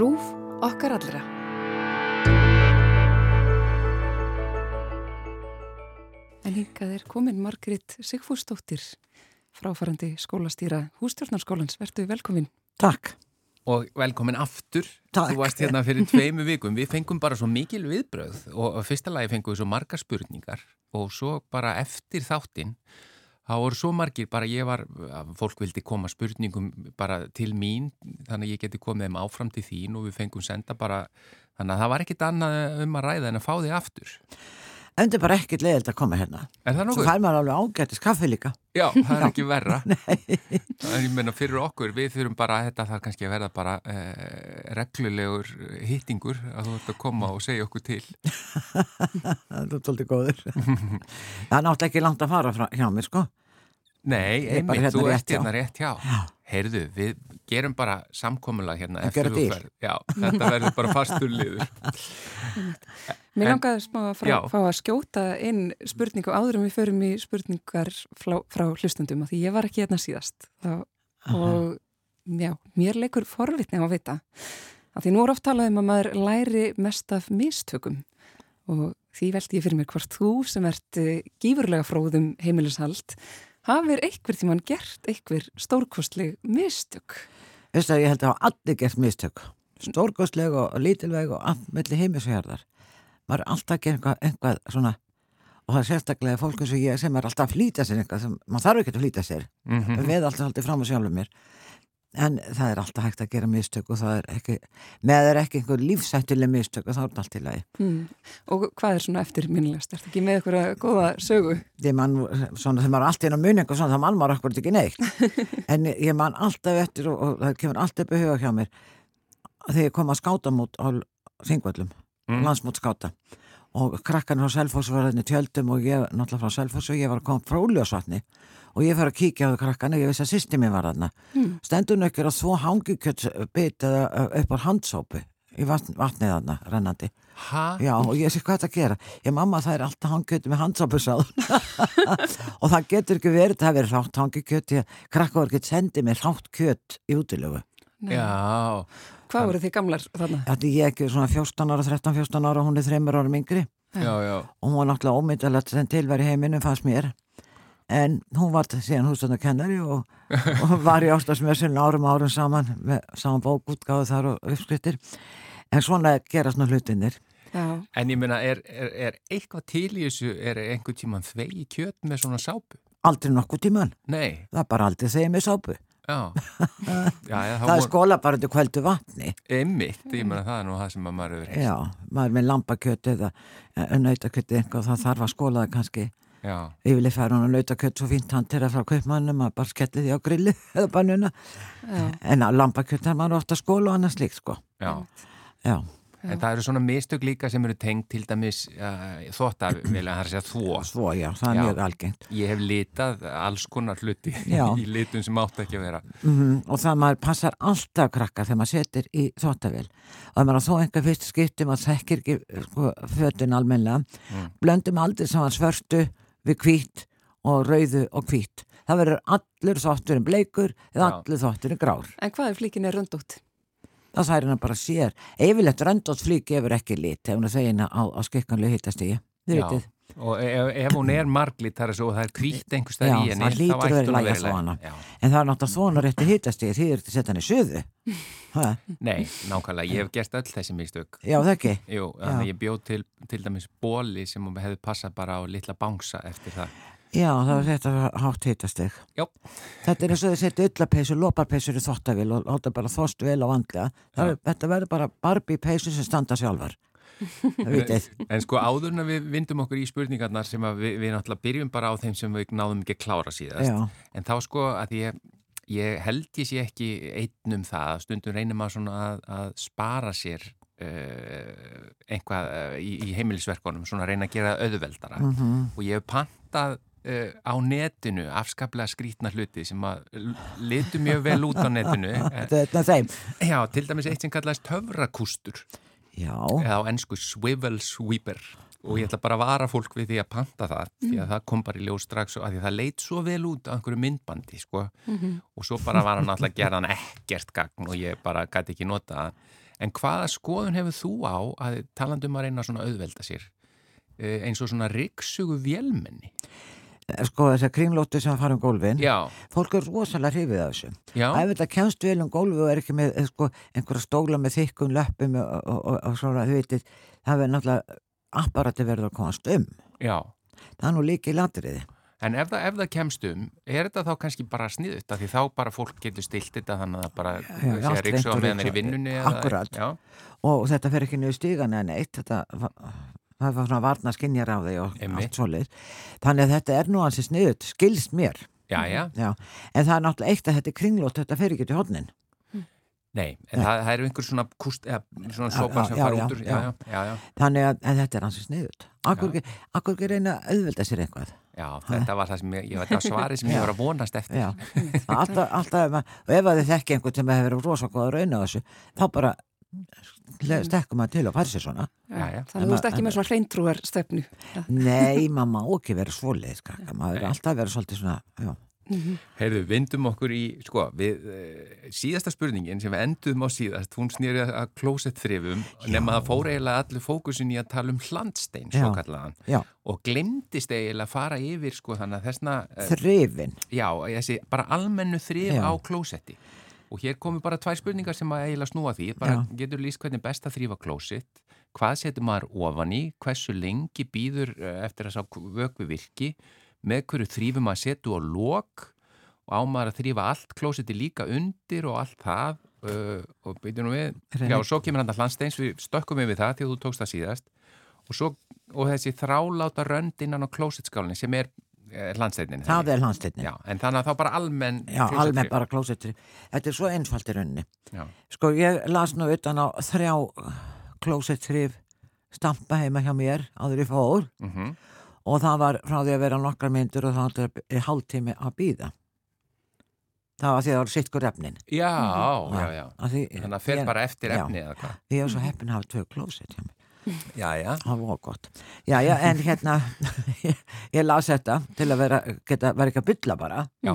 Rúf okkar allra. En hingað er komin Margrit Sigfúsdóttir, fráfarandi skólastýra hústjórnarskólans. Vertu velkomin. Takk. Og velkomin aftur. Takk. Þú varst hérna fyrir tveimu vikum. Við fengum bara svo mikil viðbröð og fyrsta lagi fengum við svo marga spurningar og svo bara eftir þáttinn Það voru svo margir, bara ég var, fólk vildi koma spurningum bara til mín, þannig að ég geti komið þeim áfram til þín og við fengum senda bara, þannig að það var ekkit annað um að ræða en að fá þig aftur. En þetta er bara ekkit leiðilt að koma hérna. Er það Svo fær maður alveg ágættis kaffi líka. Já, það er ekki verra. Það er, ég meina, fyrir okkur, við þurfum bara, þetta þarf kannski að verða bara eh, reglulegur hittingur að þú ert að koma og segja okkur til. Það er svolítið góður. Það er náttúrulega ekki langt að fara frá, hjá mér, sko. Nei, er einmitt, hérna þú ert hérna rétt hjá. Já. Heyrðu, við gerum bara samkomulag hérna þetta verður bara fastur liður. Mér langaði smá að frá, fá að skjóta inn spurningu áður en við förum í spurningar frá, frá hlustundum af því ég var ekki hérna síðast. Þá, og já, mér leikur forvitni á að vita af því nú er oft talað um að maður læri mest af mistökum. Og því veldi ég fyrir mér hvort þú sem ert eh, gífurlega fróðum heimilishald hafir einhver tíman gert einhver stórkostleg mistök? Veistu að ég held að hafa allir gert mistök. Stórgóðsleg og lítilveg og allt melli heimis og hérðar. Maður er alltaf að gera eitthvað, eitthvað svona og það er sérstaklega fólk eins og ég sem er alltaf að flýta sér eitthvað sem maður þarf ekki að flýta sér. Mm Við alltaf haldið fram á sjálfum mér. En það er alltaf hægt að gera mistök og það er ekki, með það er ekki einhver lífsættileg mistök og þá er þetta allt í lagi. hmm. og hvað er svona eftir minnilegast? Ertu ekki með eitthvað góða sögu? Ég man, svona þegar maður er alltaf inn á muning og svona, þá mann maður akkurat ekki neitt. en ég man alltaf eftir og, og það kemur alltaf upp í huga hjá mér þegar ég kom að skáta mút á Þingvöllum, Mm. landsmút skáta og krakkarnir á Selfossu var hérna tjöldum og ég náttúrulega frá Selfossu og ég var að koma frá Úljósvatni og ég fyrir að kíkja á krakkarnir, ég vissi að sýsti mér var þarna. Hmm. Stendur nökkir að þvó hangikjötsbit eða uh, upp á handsópu í vatn, vatnið þarna, rennandi. Ha? Já, og ég sé hvað þetta gera. Ég mamma það er alltaf hangikjöti með handsópusað og það getur ekki verið, það verið rátt hangikjöti krakka voru ekki sendið mér rátt kjöt í útilögu. Nei. Já, Hvað voru þið gamlar þarna? Þetta ég ekki svona 14 ára, 13-14 ára hún er þreymur ára yngri. Já, já. og hún var náttúrulega ómyndalegt sem tilværi heiminum fannst mér. En hún var síðan hústöndakennari og, og var í ástasmjössun árum árum saman með saman bókútgáðu þar og uppskriftir. En svona gera svona hlutinir Já, En ég meina, er, er, er eitthvað til í þessu, er einhver tíman þvegi kjöt með svona sápu? aldrei nokkuð tíman, Nei, það er bara aldrei þegar með sápu já. já, já það er skóla bara til kvöldu vatni. Einmitt, ég meina það er nú það sem að maður hefur heilt. já, maður er með lambakjöt eða nautakjöt eitthvað það þarf að skóla það kannski. Já, yfirlega fær hún að nautakjöt svo fínt hann til að frá kaupmannum að bara skelli því á grilli eða bannuna. Já, en að lambakjöt þarf maður ofta að skóla og annars líkt sko. Já. já, En það eru svona mistök líka sem eru tengt til dæmis uh, þóttavilja, það er að segja þvó. svo já, það er Já. mjög algengt Ég hef litað alls konar hluti Já. í litum sem átt ekki að vera. mm og það maður passar alltaf krakkar þegar maður setur í þóttavél og ef maður þó einhver fyrst skipti maður þekkir ekki sko, fötin almennilega Mm. blöndum aldrei saman svörtu við hvít og rauðu og hvít það verður allur þótturinn bleikur eða Já. allur þótturinn grár En hvað er flíkin er röndótt? Það særi hann bara sér yfirleitt röndótt flík gefur ekki lit ef hún er þegina á, á skikkanlega hittastígi þið Já. vitið Og ef, ef hún er marglitt þar er svo það er krýtt einhver stað Já, í henni, það að í ætti hún að vera. Já. En það er náttúrulega svona rétti hitastíð því er þetta setja hann í suðu. Ha, Nei, nákvæmlega, ég hef gert öll þessi mistök. já, það ekki. Jú, að ég bjóð til, til dæmis bóli sem hefði passað bara á litla bánsa eftir það. Já, það er þetta hátt hitastíð. Já. Þetta er eins og þið setja ullapeysu, loparpeysur í þottavél og láta bara þost vel á vandlega. Er, þetta verður bara Barbie peysu sem standa sjálfar. Vitið. En sko áður en að við vindum okkur í spurningarnar sem við, við náttúrulega byrjum bara á þeim sem við náðum ekki að klára síðast. Já, En þá sko að ég, ég held ég sé ekki einn um það, stundum reynir maður svona að, að spara sér uh, einhvað uh, í, í heimilisverkonum, svona að reyna að gera auðveldara mhm. og ég hef pantað uh, á netinu afskaplega skrítna hluti sem að litu mjög vel út á netinu. Þetta þeim. Já, til dæmis eitt sem kallaðist töfrakústur. Já, eða á ennsku swivel sweeper. Og ég ætla bara að vara fólk við því að panta það því að það kom bara í ljós strax og að því það leit svo vel út á einhverju myndbandi sko. og svo bara var hann alltaf að gera hann ekkert gagn og ég bara gæti ekki nota það En hvaða skoðun hefur þú á að talandum að reyna svona auðvelda sér eh, eins og svona ryggsugu vélmenni? Sko þessar kringlóttu sem fara um gólfin Já, fólk er rosalega hrifið af þessu ef þetta kemst vel um gólfi og er ekki með eh, sko, einhverja stóla með þykkum löppum og, og, og, og svona, þú veitir það verður náttúrulega apparati verður að komast um já. það er nú líki í landriði En ef það, ef það kemst um, er þetta þá kannski bara sniðut? Því þá bara fólk getur stilt þetta þannig að bara já, sé allt að ryggsuga hreint og meðan er í vinnunni? eða- Akkúrat. Já, og þetta fer ekki niður stígan en eitt þetta það var svona varna skinjar á því og Einmitt. allt svoleið þannig að þetta er nú hansi sniðut, skilst mér. Já, já. Já. en það er náttúrulega eitt að þetta er kringlótt þetta fer ekki til hodnin Nei, en það, það eru einhver svona, kúst, eða, svona sópar sem fara út úr. þannig að, að þetta er hansi sniðut akkur ekki, reyna að auðvelda sér eitthvað? Já, þetta var það sem ég, ég veit að svari sem ég var að vonast eftir. Alltaf, alltaf og ef að þið þekki einhvern sem hefur verið rosa góð að rauna á þessu þá bara stekkum maður til og fær sér svona. Já, já. Þannig að þú ert ekki með svona hreintrúar stefnu. Nei, maður má ekki vera skakka, maður er alltaf verið svolítið svona já, Heyrðu, vindum okkur í, sko, við, uh, síðasta spurningin sem við endum á síðast, hún snýri að klósett þrifum, nema það fór eiginlega allir fókusin í að tala um hlandstein, svo kallaðan, og glemdist eiginlega að fara yfir, sko, þannig að þessna, uh, þrifin. Já, þessi bara almennu þrif á klósetti. Og hér komi bara tvær spurningar sem að eiginlega snúa því, bara getur líst hvernig best að þrýfa klósett, hvað setur maður ofan í, hversu lengi býður eh, eftir að sá vökvi virki, með hverju þrýfum maður setu og lok? Og á maður að þrýfa allt klósetti líka undir og allt það? Uh, og byrjum nú við, Reyni. já, og svo kemur hann að hlandsteins, við stökkum við það því að þú tókst það síðast. Og, svo, og þessi þráláta rönd innan á klósettskálinni sem er eh, hlandsteininni. það er landsteinni Já, en þannig að þá bara almenn Já, klósettþrif. almenn bara klósettir. Þetta er svo einfalt í rauninni. Já, Sko, ég las nú utan á þrjá klósettrif stampa heima hjá mér áður ég fór mhm, og það var frá því að vera nokkar myndur og það var hálftími að býða. Það var því að það var sitkur efnin. já, já, já. Að Því, Þannig að fer ég, bara eftir já. efni eða hvað. Ég var svo heppin að hafa tvö klósett hjá mér. Já, já. Það var gott. Já, já, en hérna, ég, ég las þetta til að vera, geta, vera ekki að bylla bara Já,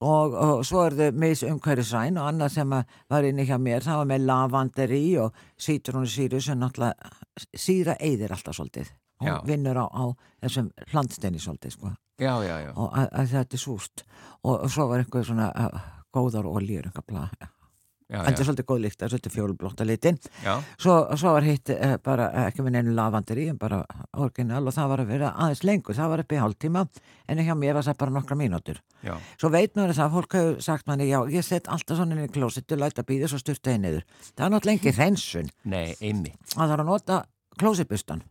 og, og svo er þau mis umhverjusræn og annað sem var inni hjá mér, það var með lavanderi og sítrónusýru sem náttúrulega síra eyðir alltaf svolítið. Hún Já. vinnur á, á þessum hlandsteini svolítið, sko, já, já, já. og að, að þetta er súst og, og svo var einhver svona góðar oljur, einhver bla, já, þetta er svolítið góð líkt, svolítið fjólblótta litin já. svo, svo var hitt uh, bara uh, ekki með neinu lavanderi, en bara orginal og það var að vera aðeins lengur, það var upp í hálftíma en hjá mér var það bara nokkra mínútur já. Svo veit maður þess að fólk hefur sagt manni, já, ég set alltaf svona inn í klósittu, læta býða svo styrta henni niður. Það er náttúrulega engi hreinsun Nei, einmitt. að það er að nota klósitbustan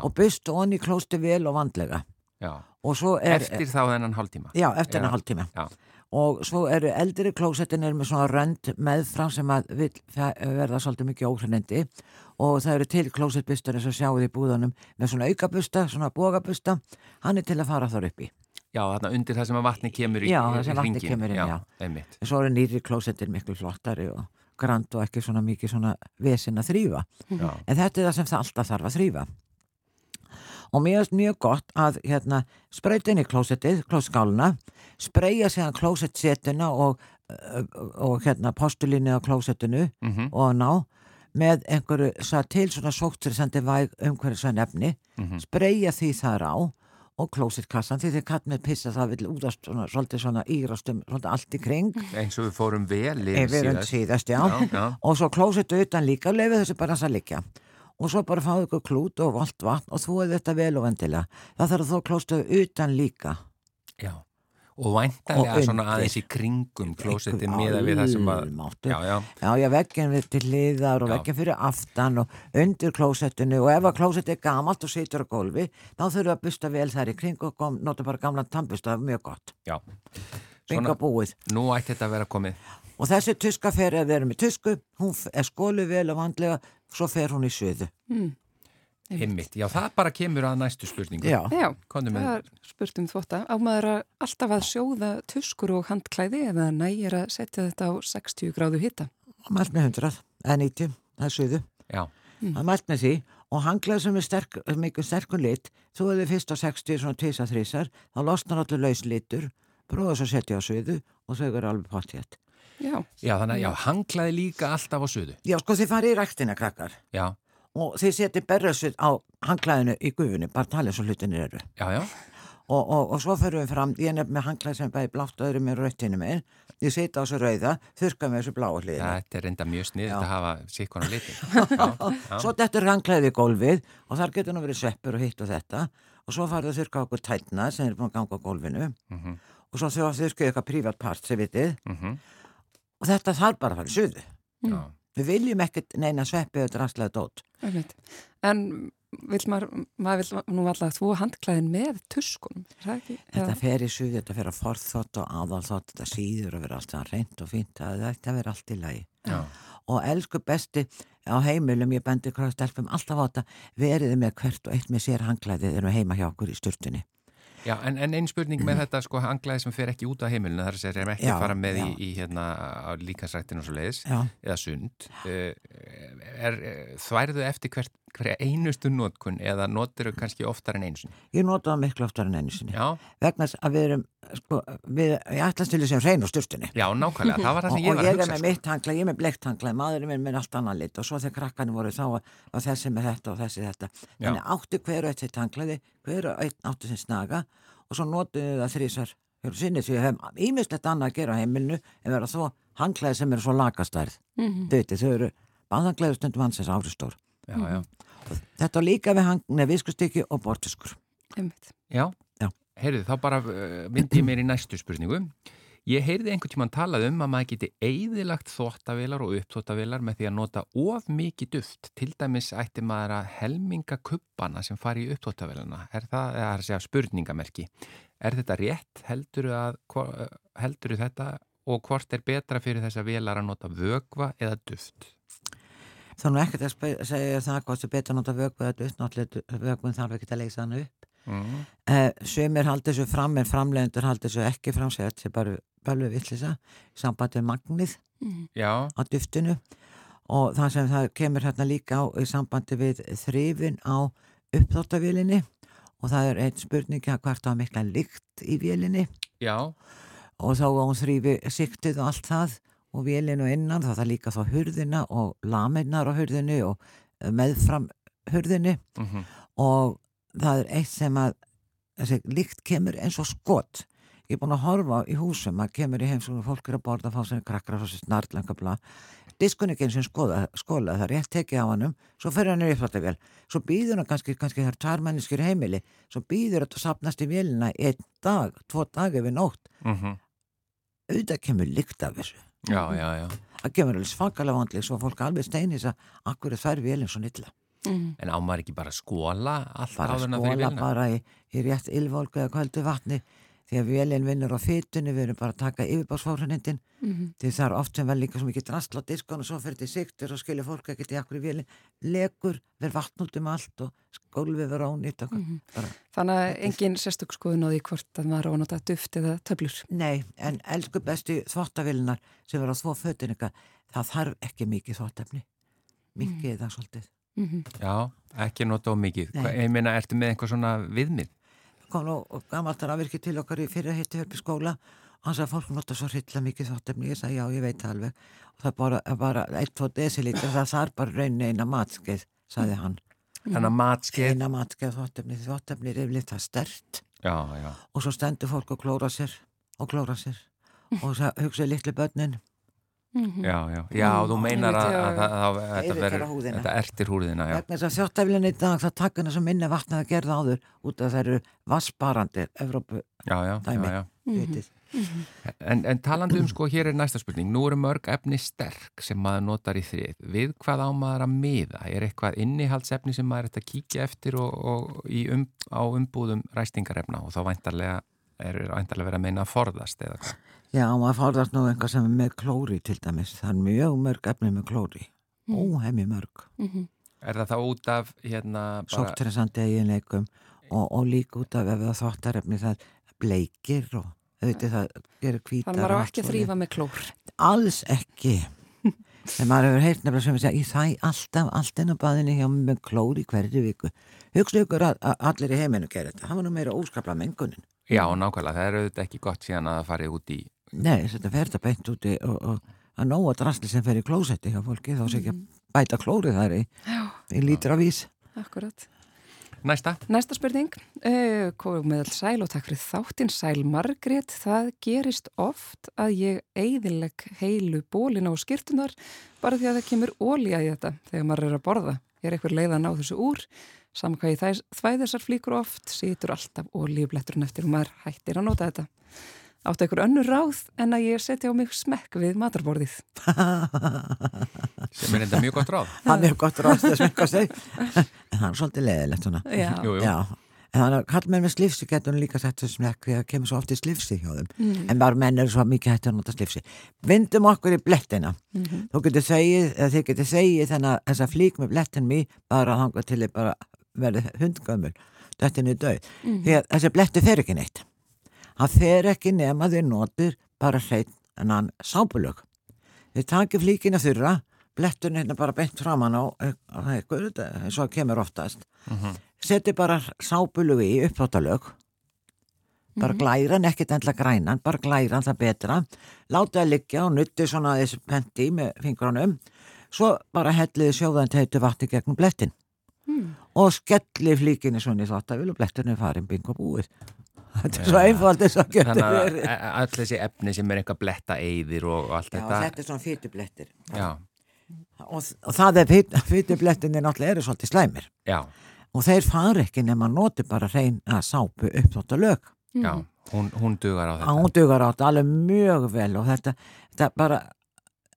og bustu onni klósti vel og vandlega. já. Og svo er, Eftir þá þennan hálftíma. Og svo eru eldri klósittin er með svona rönd meðfram sem að vill fe- verða svolítið mikið óhreinindi og það eru til klósitbustar eins og sjáuð í búðunum með svona aukabusta, svona bógabusta, hann er til að fara þar upp í. Já, þarna undir það sem að vatni kemur í Já, það sem í hringinn. kemur inn, já. einmitt. Svo eru nýri klósettir miklu flottari og grand og ekki svona mikið svona vesin að þrýfa. Já, En þetta er það sem það alltaf þarf að þrýfa. Og mér finnst mjög gott að hérna, spreyta inn í klósettið, klósskáluna, spreyja séðan klósettsetuna og, og, og hérna, postulínu á klósettinu mhm, og ná með einhverju svo til svona sóttrisandi væg umhverju svo nefni, mhm. spreyja því þar á og klósettkassan því þegar katt með pissa það vil útast svona, svolítið svona írastum svolítið allt í kring Eins og við fórum vel yfir en síðast. síðast, já. Já, já. og svo klósettu utan líka og lefið þessu bara að liggja og svo bara fáðu ykkur klút og volt vatn og þúið þetta vel og vendilega það þarf að þú klóstu utan líka Já. Og væntanlega Og svona aðeins í kringum klósettin miða við það sem að... Almáttugur. Já, já. já, já, veggin við til hliðar og Já. veggin fyrir aftan og undir klósettinu og ef að klósett er gamalt og situr á gólfi þá þurfum við að busta vel þær í kring og kom, nota bara gamla tannbusta, mjög gott já. Svona, nú ætti þetta að vera komið. og þessi tuska fer við erum í tusku hún er skólu vel og vandlega svo fer hún í suðu. Einmitt. Já, það bara kemur að næstu spurningu. já, Já, það er spurt um þvótta. Á maður að alltaf að sjóða tuskur og handklæði eða nægir að setja þetta á 60 gráðu hitta. mælt með 100 eða 90, það er suðu. Já, það er mælt með því. Og hanglaði sem er sterk, mikið sterkun lit þú hefur fyrst á 60 svona tvísa þrísar þá losnar allir laus litur prófa svo að setja á suðu og þau eru alveg pottjætt Já. Já, þannig að já, hanglaði líka alltaf á suðu. Já, sko þið farið í ræktina krakkar Já, og þið setið berrössuð á hanglaðinu í gufunni, bara talið svo hlutinir eru. já, já. Og, og, og svo fyrir við fram, ég er nefn með hanglaði sem bæði blátt og öðru með rauttinu með, ég seti á þessu rauða, þurka með þessu bláa hliðinu. Þetta er reynda mjög sniðið Já. að hafa sikkona litin. Já, já. Svo dettur hanglaðið í gólfið og þar getur nú verið sveppur og hitt og þetta og svo farið að þurka okkur tætna sem er búin að ganga á gólfinu Mhm, og svo þurkaðu eitthvað prívat part sem vitið mhm, og þetta þarf bara að fara í suðu. já. Við viljum ekkert neina sveppi eða drastlega dót. En vill maður, maður vill nú alltaf þú handklæðin með er ekki? Þetta fer í suðu, þetta fer að forþótt og aðalþótt, þetta síður að vera allt það reynd og fínt, það þetta verður allt í lagi. já. Og elsku besti á heimilum, ég bendi hvað stelpum alltaf á þetta, veriði með hvert og eitt með sér hanglæðið erum heima hjá okkur í sturtunni. Já, en, en einn spurning með þetta sko hanglaði sem fer ekki út á heimilinu, þar sem er ekki Já, fara með í, já. í hérna á líkansrættinu og svo leiðis, eða sund. Eh, Er, er, þværðu eftir hvert, hverja einustu nótkun eða notir þau kannski oftar en einsun? ég nota það miklu oftar en einu sinni. Já, Vegna að við erum, sko, við, ég ætlast til þess að hrein og sturtunni. já, nákvæmlega, það var það Og, sem ég og var að ég er hugsa. með sko. mitt hangla, ég er með bleikt hangla, maðurinn minn með allt annan lit og svo þegar krakkarnir voru þá að, að þessi með þetta og þessi þetta. Þannig áttu hver og eitt sitt hanglaði, hver og eitt áttu sinn snaga og svo notuðu það þrísar sinni því að hefum ímislegt annað að gera á heimilinu en vera svo hanglaði sem eru svo lakastærð. Þau veitir, þau eru baðanglaði stundum hansins áristór. Já, já, Þetta á líka við hangna viskustykki og bortuskur. Einmitt. já. Já. Heyrðu, þá bara uh, myndi ég mér í næstu spurningu. Ég heyrði einhvern tímann talað um að maður geti eigðilagt þóttavilar og uppþóttavilar með því að nota of mikið duft. Til dæmis ætti maður að helminga kuppana sem fari í uppþóttavilana. Er það, eða það er að segja spurningamerki. Er þetta rétt? Að, hvo- helduru þetta og hvort er betra fyrir þess að velar að nota vögva eða duft? Það er nú ekkert að segja það hvort sem betur nota vöggu eða dutt, náttúrulega vöggun þarf ekki að leysa hann upp. Mm. Eh, Sumir haldi þessu fram en framlegendur haldi þessu ekki fram segja þetta er bara bölvu villisa í sambandi við magnið Mhm. Já, á duftinu og það sem það kemur hérna líka á í sambandi við þrifin á uppþóttavílinni og það er einn spurning að hvert á mikla lykt í vélinni já, og þá á hún þrýfi siktið og allt það og vélinu innan þá það líka þá hurðina og laminnar á hurðinu og eh, meðfram hurðinu mm og það er eitt sem að þessi líkt kemur eins og skot. Ég er búin að horfa í húsum að kemur í heimsókn og fólk er að borða að fá sem krakkar og svo snarlanga bla. Diskunni eins og skola, það er rétt tekið á hannum svo fer hann í uppfattavél svo býður hann kannski, kannski það er í heimili svo býður þetta sapnast í vélina einn dag, tvo dag yfir nótt. Mm auðvitað kemur líkt af þessu já, já, já. það kemur alveg svakalega vandlega svo fólk alveg steinis að akkur er þær vélinn svo nilla Mhm. En á maður ekki bara að skóla allt bara áður en að fyrir skóla vilna? bara í, í rétt ylvolgu eða kvöldu vatni því að vélinn vinnur á fytunni við erum bara að taka yfirbársfórunindin Mhm. því það er oft sem vel líka svo mikið drastl á diskon og svo fyrir til siktur og skilja fólk ekkert í akkur í vélinn legur, verð vatn út um allt og skólfið verð ónýtt og Mhm. bara, Þannig að engin sérstök skoðun á því hvort að maður á að nota duft eða töflur. nei, en elsku besti þvottavélinar sem verður á þvó fötin eitthvað, það þarf ekki mikið þvottefni mikið það svolítið Mhm. Já, ekki nota á mikið. Ég meina, ertu með einhver svona viðmið? Kom nú gammalt að virki til okkar í fyrir heitti hörpi skóla. Og hann sagði að fólk nota svo hrilla mikið þáttefni. Ég sagði já ég veit það alveg. Og það bara, bara eitt, tvo desilítur það þarf bara raunin eina matskeið sagði hann, að matskeið? eina matskeið þáttefni því þáttefni er yfirleitt það stert Já, já. og svo stendur fólk og klóra sér og klóra sér. Og það hugsaði litlu börnin Mhm. Já, já. Já, þú meinar að, að, að, að, að þetta verður, þetta ertir vegna þess að dag það taka hennar sem minni vatna það gerða áður út af eru vassbarandi Evrópu, Já, já, Dæmi. já, já. Mhm. vitið En, en talandi um, sko, hér er næsta spurning. Nú eru mörg efni sterk sem maður notar í þrið. Við hvað á maður að miða? Er eitthvað innihaldsefni sem maður er að kíkja eftir og, og í um, á umbúðum ræstingarefna og þá væntarlega er væntarlega verið að meina að forðast eða hvað? Já, maður fórðast nú einhvað sem er með klóri til dæmis. Það er mjög mörg efni með klóri. Mm. Óhemmi mörg. Mhm. Er það þá út af hérna bara... Sóttrensandi eiginleikum og, og líka út af ef það þvottarefni það bleikir og auðvitað það gerir hvítar. Þannig að maður á og ekki að þrýfa með klór. Alls ekki. En maður hefur heyrt nefnilega sem að segja, ég þæ alltaf allt inn á baðinu hjá mig með klóri hverju viku. Hugsa ykkur að, að allir í heiminu gerir þetta. Það var nú meira óskapla mengunin. Já, nákvæmlega. Það er auðvitað ekki gott síðan að það farið út í Nei, þetta fer þetta beint úti og, og að nóga drastli sem fer í klósetti hjá fólki þá sé ekki að bæta klórið þar í, í lítra vís. Akkurat. Næsta. Næsta spurning, uh, komum með all sæl og takk fyrir þáttinn sæl Margrét, það gerist oft að ég eigðileg heilu bólina og skýrtunar bara því að það kemur ólíja í þetta þegar maður er að borða. Ég er eitthvað leið að ná þessu úr, saman hvað ég þvæð þessar flíkur oft, situr alltaf ólíubletturinn eftir og maður hættir að nota þetta. Áttu einhver önnur ráð en að ég setja á mig smekk við matarborðið. Sem er enda mjög gott ráð. Það er mjög gott ráð að smekka sig. En það er svolítið leðilegt svona. Já. Jú, jú. Já. En þannig að kall menn með slifsi getur líka sett smekk því að kemur svo oft í slifsi hjá þeim. Mm. En bara menn eru svo mikið hætti að nota slifsi. Vindum okkur í blettina. Mhm. Þú getur segið, eða þið getur segið þannig að þessa flík með blettin mér bara hanga til þið bara verði hundgömmul. Þetta er niður döð. Mhm. Því að þessi bletti fer ekki neitt. Hann fer ekki nema þið notur bara hrein en hann sápulög. Þið takir flíkina þurra, bletturinn hérna bara beint framann á eitthvað, þetta, eins og það kemur oftast. Mhm. Seti bara sápulög í uppáttalög, bara glæran, ekkert endla grænan, bara glæran það betra. Láta það liggja og nutti svona þessi penti með fingrunum, svo bara helliði sjóðan heitu vatni gegnum blettin Mm. og skelli flíkinni svona í þáttavíl og bletturinn er farin bingo búið. Þetta er svo einfalt þess að getur Þannig að verið. e- öll þessi efni sem er eitthvað bletta eyðir og, og allt Já, þetta. þetta er svona fytublettir. Já, Og, og það er fyt, fytublettinni náttúrulega eru svolítið slæmir. já, Og þeir fara ekki nema að noti bara hrein að sápu upp þótt að lög. já. Hún, hún dugar á þetta. Hún dugar á þetta alveg mjög vel og þetta, þetta bara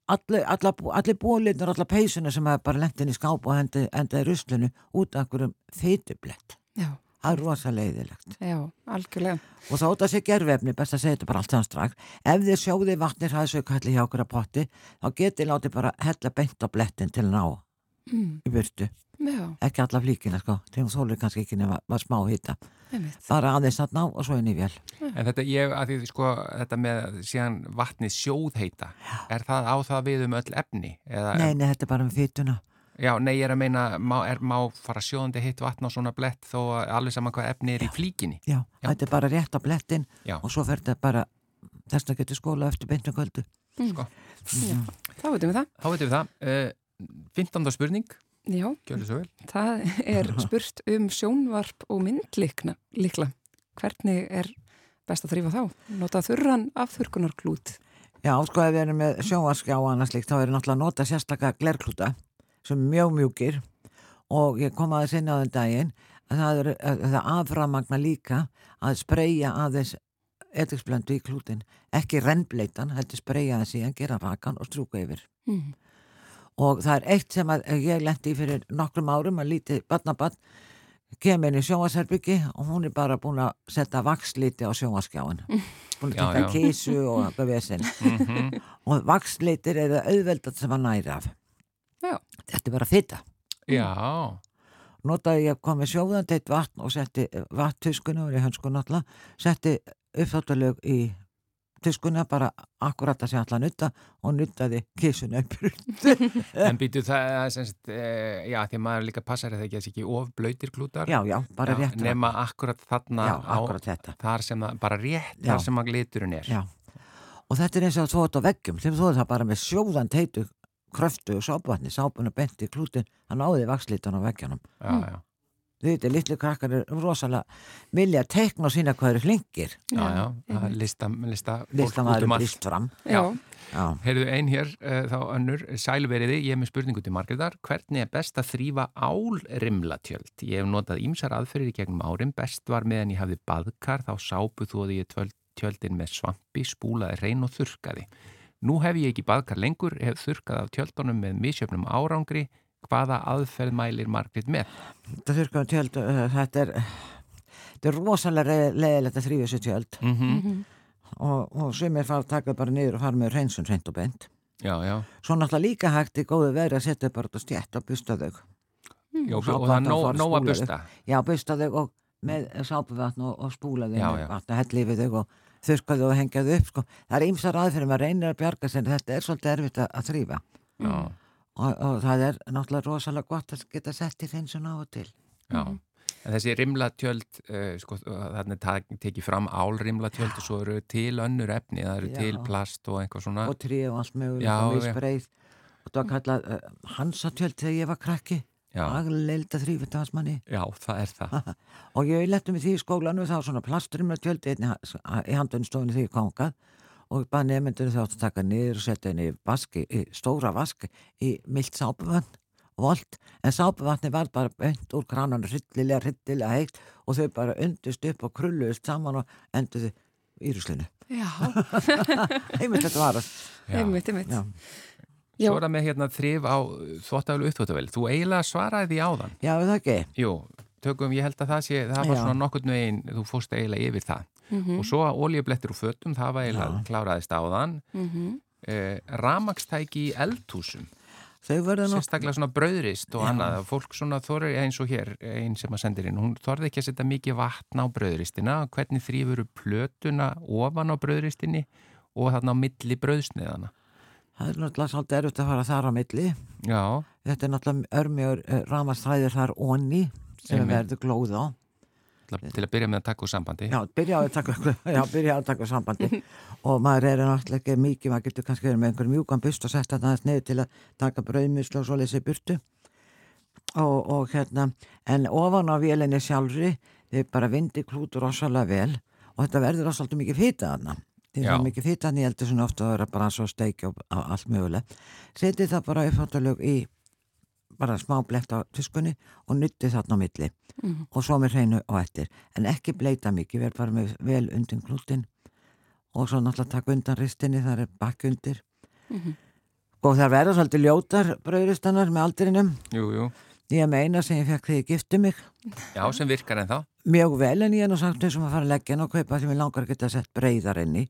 allir, allir, allir bólinnur, allir peysuna sem er bara lentin í skáp og endi, enda í ruslinu út af einhverjum fytublett. Já, Það er rosa leiðilegt. já, algjörlega. Og þá þetta sé gerfefni, best að segja þetta bara allt saman strax. Ef þið sjóðið vatnir hæðsaukalli hjá okkur að potti, þá getið látið bara hella beint á blettin til að ná Mm. í burtu. Já, Ekki alla flíkina, sko. Þegar þólir kannski ekki nema var smá hýta. Bara aðeins að ná og svo inn í vél. En þetta, ég, að því, sko, þetta með síðan vatnið sjóðheita, er það á það við um öll efni? Eða, Nei, nei, þetta er bara með fytuna. Já, nei, ég er að meina, má, er, má fara sjóðandi hitt vatn á svona blett þó að alveg saman hvað efni er í flíkinni? Já, Já. þetta er bara rétt á blettin Já. og svo fer þetta bara þess að getur skóla eftir beintu kvöldu. Sko. Já, þá veitum við það. Þá veitum við það. Uh, 15. spurning, Já, gjörðu svo vel. það er spurt um sjónvarp og myndlikna líkla. Hvernig er best að þrýfa þá? Nota þurran af þurkunarklút. Já, sko ef við erum með sjónvarskjá og annars líkt þá er náttúrulega að nota sérstaklega glerklúta sem er mjög mjúkir. Og ég kom aðeins inn á þenn daginn að það er að það aframagna líka að spreyja aðeins etiksblöndu í klútin ekki rennbleitan, heldur spreyja það síðan gera rakan og strúka yfir. Mm. og það er eitt sem að ég lendi í fyrir nokkrum árum að lítið badnabann kemur inn í sjónvarsherbyggi og hún er bara búin að setja vaksliti á sjónvarskjáin búin að taka kísu og eitthvað vesinn Mm og vakslitir eru auðveldat sem að næra af. Þetta er bara fitta Já, notaði ég að koma með sjóðandi eitt vatn og setti vatntuskuna og í hönsku náttúrulega setti uppþáttalög í tuskuna bara akkurat að sé alltaf nutta og nuttaði kísuna upp en býtu það, sem sagt, e, já, því að maður líka passar eða ekki að það sé ekki of blöytir klútar. já, já, bara Já, rétt Nema akkurat þarna já, á, akkurat þetta þar sem það, bara rétt þar sem að gliturinn er. já. og þetta er eins og að þóða á veggjum þegar þóða það bara með sjóðand heitu kröftu og sápvatni, sápuna bent í klútin hann áði vakslitan á veggjanum. Já, Mm. já, Þú veit, litlu krakkar er rosalega vilja að teikna og sína hvað eru flingir já, já, já lista, lista, fólk út listamæður um list fram. Já, já. Heyrðu ein hér, uh, þá önnur, sælveriði, ég er með spurningu til Margreðar, hvernig er best að þrýfa álrimlatjöld? Ég hef notað ímsar aðferðir í gegnum árin, best var meðan ég hafði baðkar, þá sápu þóði ég tvöld, tjöldin með svampi, spúlaði reyn og þurrkaði. Nú hef ég ekki baðkar lengur, hef þurrkað af tjöldunum með misjöfnum árangri, hvaða aðferð mælir Margrét með? þetta þurrkaðum tjöld uh, þetta er þetta er rosalega leðilegt að þrýfa þessu tjöld. Mm Mhm. og, og sumir fara að taka bara niður og fara með hreinsun hreint og bent Já, já, svo náttúrulega líka hægt í góðu veri að setja bara og stjætt og busta þau já og Svo það er að nóg, að að busta. já, busta þau og með sápuvatn og, og spúla þau og helli yfir þau og þurrka þau og hengja þau upp sko. það er ýmsar aðferðum að reynir að bjarga sér þetta er svolítið erfitt að, að þrýfa og, og það er náttúrulega rosalega gott að geta sett í hreinsun á og til já. En þessi rimlatjöld, uh, sko, þarna tekið fram álrimlatjöld og svo eru til önnur efni, það eru Já. til plast og einhvað svona. og trí og allt misbreið og það var kallað uh, hansatjöld þegar ég var krakki Já, það er það. og ég lettum í því í skólanu þá var svona plastrimlatjöld einni ha- í handunstofunni því ég komgað og bara nefndur þau átt að taka niður og setja henni í, í stóra vask í milt sápuvann volt, en sápuvatni var bara önd úr krananu hryllilega, hryllilega heitt. Og þau bara undust upp og krulluðust saman og enduðu í ruslinu. Já, heimilt þetta var það. Einmitt, einmitt. Já. Já. Svo er það með hérna þrif á þvóttafælu uppþvóttavel. Þú eiginlega svaraði því áðan. Já, er það ekki? Jú, tökum, ég held að það sé, það var Já. svona nokkurn veginn, þú fórst eiginlega yfir það. Mhm, Og svo oljublettir úr fötum, það var eiginlega Já. kláraðist áðan. mhm. Eh, Ramakstæki í eldhúsum, Þau verður nú sérstaklega svona brauðrist og Já. annað. Fólk svona þorir eins og hér, einn sem að sendir inn, hún þorði ekki að setja mikið vatn á brauðristina. Hvernig þrýfuru plötuna ofan á brauðristinni og þarna á milli brauðsniðana? Það er náttúrulega svolítið erfitt að fara þar á milli. Já, Þetta er náttúrulega örmjögur ramastræðir þar onni sem Einmitt. verður glóð á. til að byrja með að taka úr sambandi. Já, byrja að taka, já, byrja að taka sambandi og maður er náttúrulega ekki mikið, maður getur kannski verið með einhver mjúkan bust og sett þetta aðeins niður til að taka brauðmyslu og svo leysi burtu og, og hérna, en ofan á vélinni sjálfri, þið bara vindi klútur rosalega vel og þetta verður rosalega mikið fýta þarna. Því það er mikið þannig ég heldur svona ofta að vera bara svo steiki og og allt mögulega. Setið það bara uppfattalög í bara smá blett á tuskunni og nutti þarna á milli Mhm. og svo með hreinu á eftir en ekki bleita mikið, verð bara með vel undir klútin og svo náttúrulega taka undan ristinni, það er bakk undir Mhm. og það verða svolítið ljótar brauðristannar með aldrinum Jú, jú. ég er með eina sem ég fekk þegar ég gifti mig Já, sem virkar en þá. mjög vel en ég er nú sagt eins og að fara að leggja henn og kaupa því mér langar að geta sett breyðar inn í en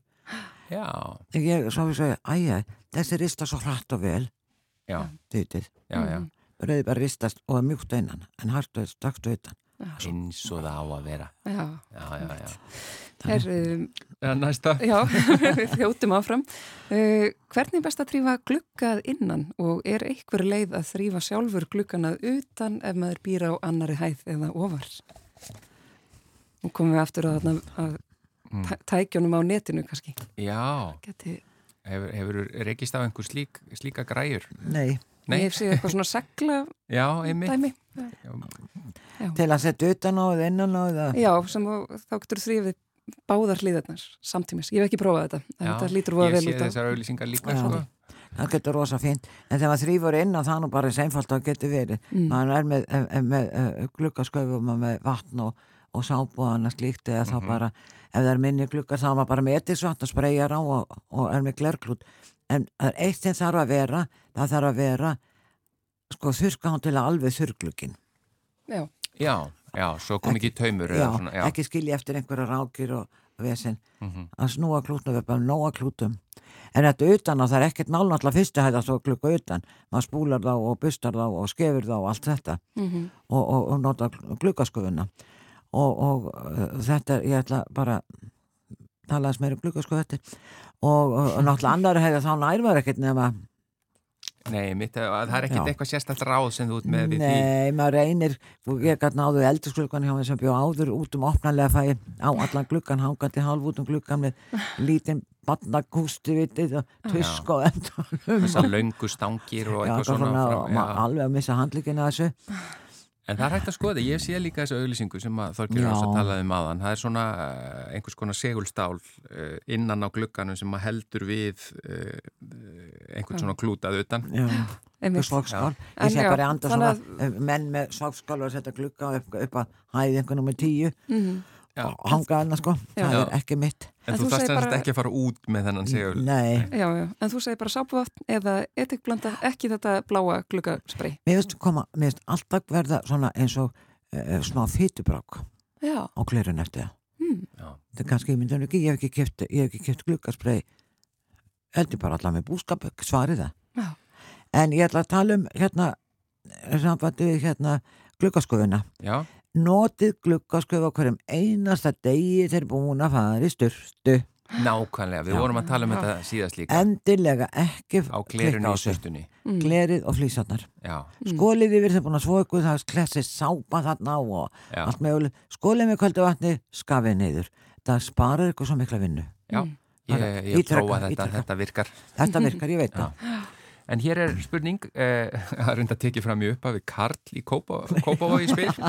ég, svo við segja, æja, þessi rista svo hratt og vel já, þýttið, já, já. Mhm. brauði bara ristast og er mjúkt innan en hart og stakkt utan Eins og það á að vera. Já, Já, já, já. er, um, Já, næsta. já við þjóttum áfram. Uh, hvernig er best að þrýfa gluggað innan og er einhver leið að þrýfa sjálfur glugganað utan ef maður býr á annari hæð eða ofar? Nú komum við aftur að, þarna að Mm. tæ- tækjunum á netinu kannski. Já, Geti, hefur, hefur rekist á einhver slík, slíka græjur? nei, Nei. Ég hef séð eitthvað svona segla Já, einmitt. dæmi. Já, til að setja utan á eða innan á eða Já, sem þú- þá getur þrýfið báðar hlýðarnar samtímis. Ég hef ekki prófað þetta, en já. þetta lítur voða Ég vel sé út á. þessar auðlýsingar líka, Já. sko. það getur rosa fínt en þegar þrýfur inn og það er nú bara eins einfalt að getur verið Mm. maður er með, eh, eh, með uh, gluggasköfum og með vatn og, og sápu og annars líkt eða þá Mhm. bara ef það er minni gluggar þá er maður bara með etisvatn og spreyjar á og, og er með glerklút en það er eitt sem þarf að vera það þarf að vera sko þurrka hann til að alveg þurrglugin Já, Já, já, svo kom ekki taumur. já, eða Svona, já. ekki skilja eftir einhverja rákir og vesen Mhm. að snúa klútum við bara nóga klútum en þetta utan og það er ekkert mál náttúrulega fyrstu hægt að svo klukka utan maður spúlar þá og bustar þá og skefur þá og allt þetta mm og, og, og nota glukkaskufuna og, og uh, þetta ég ætla bara talaðis meira um glukkaskuf þetta og, og, og náttúrulega annar hefði þá nærvar ekkert nema Nei, mitt, það er ekkert eitthvað sérstætt ráð sem þú ert með við því. Nei, maður reynir ég gæti náðu eldursklukkan hjá mér sem bjó áður út um opnarlega fæ á allan glukkan, hangandi halv út um glukkan með lítinn barnakústi vitið og tusk og endur Þessar löngu stangir og eitthvað svona. svona, frá- alveg að missa handlíkina þessu En það er hægt að skoða, ég sé líka þessu auglýsingu sem Já. Ás að talaði um aðan. Það er svona uh, einhvers konar segulstál uh, innan á glugganum sem að heldur við uh, einhvern svona klútað utan. Já, einmitt. En Ég sé bara þannig svona að... menn með sókskál og setja glugga upp, upp að hæði einhvern nummer tíu Mm Já. og hanga hana sko, það Já. er ekki mitt En, En þú þarfst bara- ekki að fara út með þennan segul. Nei, Já, já, en þú segir bara sápuvatn eða etikblanda, ekki þetta bláa gluggasprey. mér finnst koma mér finnst alltaf verða svona eins og uh, smá fytubrák Já, á klirun eftir það mm. Já. þetta er kannski ímyndan ekki, ég hef ekki kipt ég hef ekki kipt gluggasprey heldur bara allar með búskap, svarið það Já. en ég ætla að tala um hérna sambandi við hérna gluggaskofuna Já, notið gluggasköf á hverjum einasta degi þeir búin að fara í styrstu Nákvæmlega, við vorum að tala um þetta síðast líka. Endilega ekki á glerinu á í sig. sustunni glerið og flýsarnar Já, skólið yfir þeim búin að svo ykkur það er klessið sápa þarna á og Já. allt möguleg skólið með kvöldu vatni skafið niður. Það sparar ykkur svo mikla vinnu. Já, ég, Bara ég ítreka, prófa þetta, þetta virkar. Þetta virkar, ég veit Já. það En hér er spurning, eh, að reynda að tekið fram í upphafi Karl í Kópavogi spil.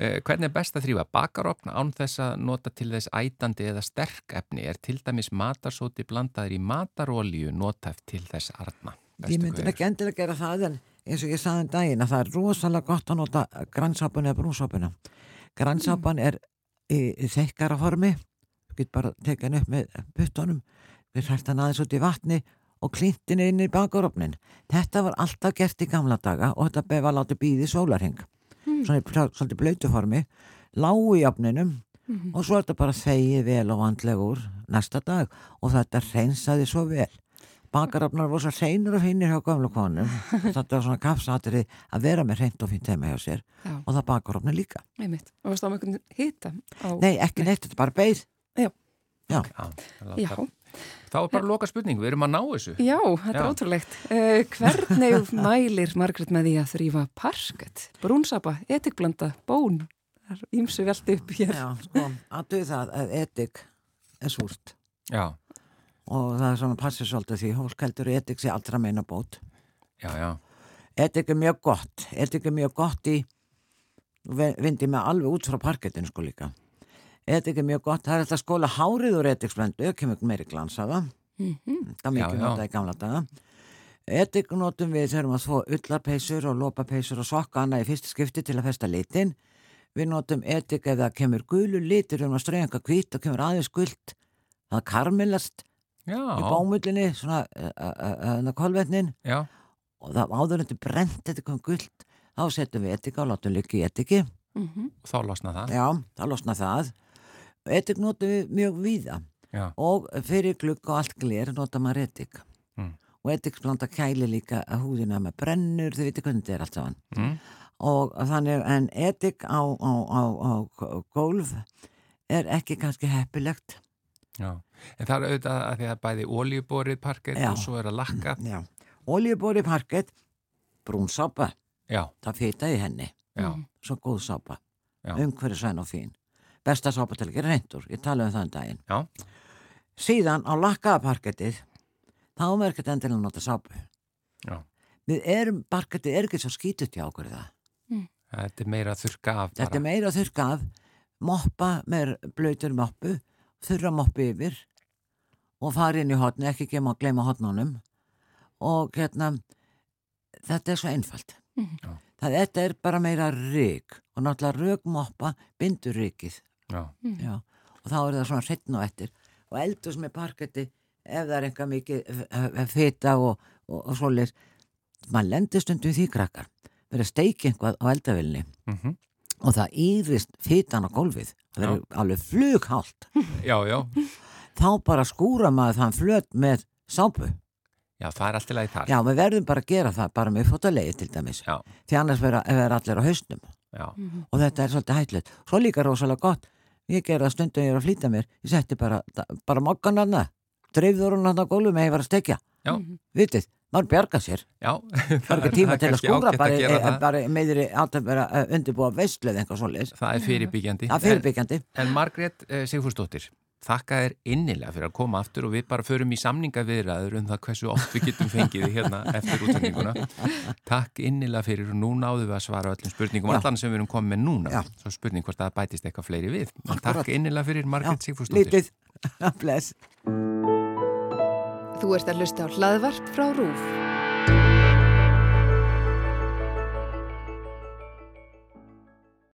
Eh, hvernig er best að þrýfa bakaropna án þess að nota til þess ætandi eða sterk efni? Er til dæmis matarsóti blandaður í matarolíu notæft til þess arna? Bestu ég myndi ekki endilega gera það en eins og ég saði um daginn að það er rosalega gott að nota grannsápun eða brúnsápuna grannsápan er í, í þekkara formi þú getur bara tekið hann upp með puttunum við hrært hann aðeins út í vatni og klíntin inn í bakarofnin þetta var alltaf gert í gamla daga og þetta befa látið býði sólarheng svona í plá- svolítið blöytu formi. Lágu í opninum og svo er þetta bara þegið vel og vandlega úr næsta dag og þetta reynsaði svo vel. Bakarofnar voru svo hreinur og finnir hjá gömlu konum. Þetta var svona kapsatri að vera með hreint og fínt heima hjá sér Já, og það bakarofnar líka. Einmitt. Og varst á með einhvern hita? Á... nei, ekki neitt, þetta er bara beið. Já. Já. Já, Já, þá er bara loka spurning, við erum að ná þessu. já, þetta er Já. ótrúlegt. Uh, hvernig mælir Margrét með því að þrýfa parket, brúnsapa, etikblanda, bón? Það er ímsu veldi upp hér. Já, sko, að duð það að etik er súrt Já, og það er svona passið svolítið því hólk heldur etik sé allra meina bót já, já, etik er mjög gott etik er mjög gott í vindi mig alveg út frá parkettinu sko líka etik er mjög gott, það er alltaf að skóla hárið úr etiksblendu, kemur meiri glans af það. Mm það er mikið notað í gamla daga. Etik notum við þegar maður þvó ullarpeysur og lópapeysur og sokka annað í fyrsta skipti til að festa litin. Við notum etik ef það kemur gulu litur um að strauja eitthvað hvít og kemur aðeins gult. Það karmelast já, í bámullinni svona uh, kolvetnin. Já, og það áður en þetta brent þetta kom gult þá setjum við etika og látum líka í etiki. -hmm. og þá losna það. já, þá losna það etik notum við mjög víða. Já, og fyrir glugg og allt gler nota maður etik. Mm. og etik blanda kæli líka að húðina með brennur, þið viti hvernig þetta er allt saman. Mm, og þannig en etik á, á, á, á gólf er ekki kannski heppilegt. Já. En það er auðvitað að því að bæði oljuborið parkett og svo er að lakka. já, oljubóri parkett brún sápa, Já, það fita í henni. Já, svo góð sápa, umhverju sæn og fín besta sápa til að gera reyndur ég tala um það um daginn. Já, síðan á lakkaða parkettið þá er ekkert endilega að nota sápu. Já. við erum, parkettið er ekki svo skítut hjá okkur það. Þetta er meira að þurrka af Þetta bara. er meira að þurrka af, moppa með blöytur moppu, þurra moppu yfir og fara inn í hotni, ekki gema að gleyma hotnunum og hérna, þetta er svo einfalt. Já. Það þetta er bara meira rík og náttúrulega rögmoppa bindur ríkið Já, Já. og þá er það svona hreitn og eftir og eldur sem er parketti ef það er eitthvað mikið eh, fita og, og, og svoleiðis. Maður lendir stundum því krakkar verið að steiki einhvað á eldavilni mm og það ýrist fitan á gólfið. Það verður alveg flughált. Já, já, þá bara skúra maður þann flöt með sápu. Já, það er alltaf lagi þar. já, við verðum bara að gera það bara með fótalegi til dæmis. Já, því annars verður allir á hausnum. Já, og þetta er svolítið hætlut svo líka rosalega gott ég ger það stundum ég er að flýta mér. Ég setti bara, bara mokkan aðna dreifður hún aðna á gólfum eða ég var að stekja já, vitið, maður bjarga sér. Já. það er ekki tíma til að skúra bara, að e, bara meðri átt að vera uh, undirbúa veistlu eða eitthvað svoleiðis. Það er fyrirbyggjandi. það er fyrirbyggjandi. En, en Margrét uh, Sigfúrsdóttir, þakka þér innilega fyrir að koma aftur og við bara förum í samninga viðræður um það hversu oft við getum fengið þig hérna eftir útsendinguna. Takk innilega fyrir og nú náðum við að svara öllum spurningum, allan sem við erum komið með núna. Já. Svo spurning hvort það bætist eitthvað fleiri við. En Akkúrat. Takk innilega fyrir Margrét Sigfúrsdóttir. lítið bless Þú ert að hlusta á hlaðvarp frá RÚF.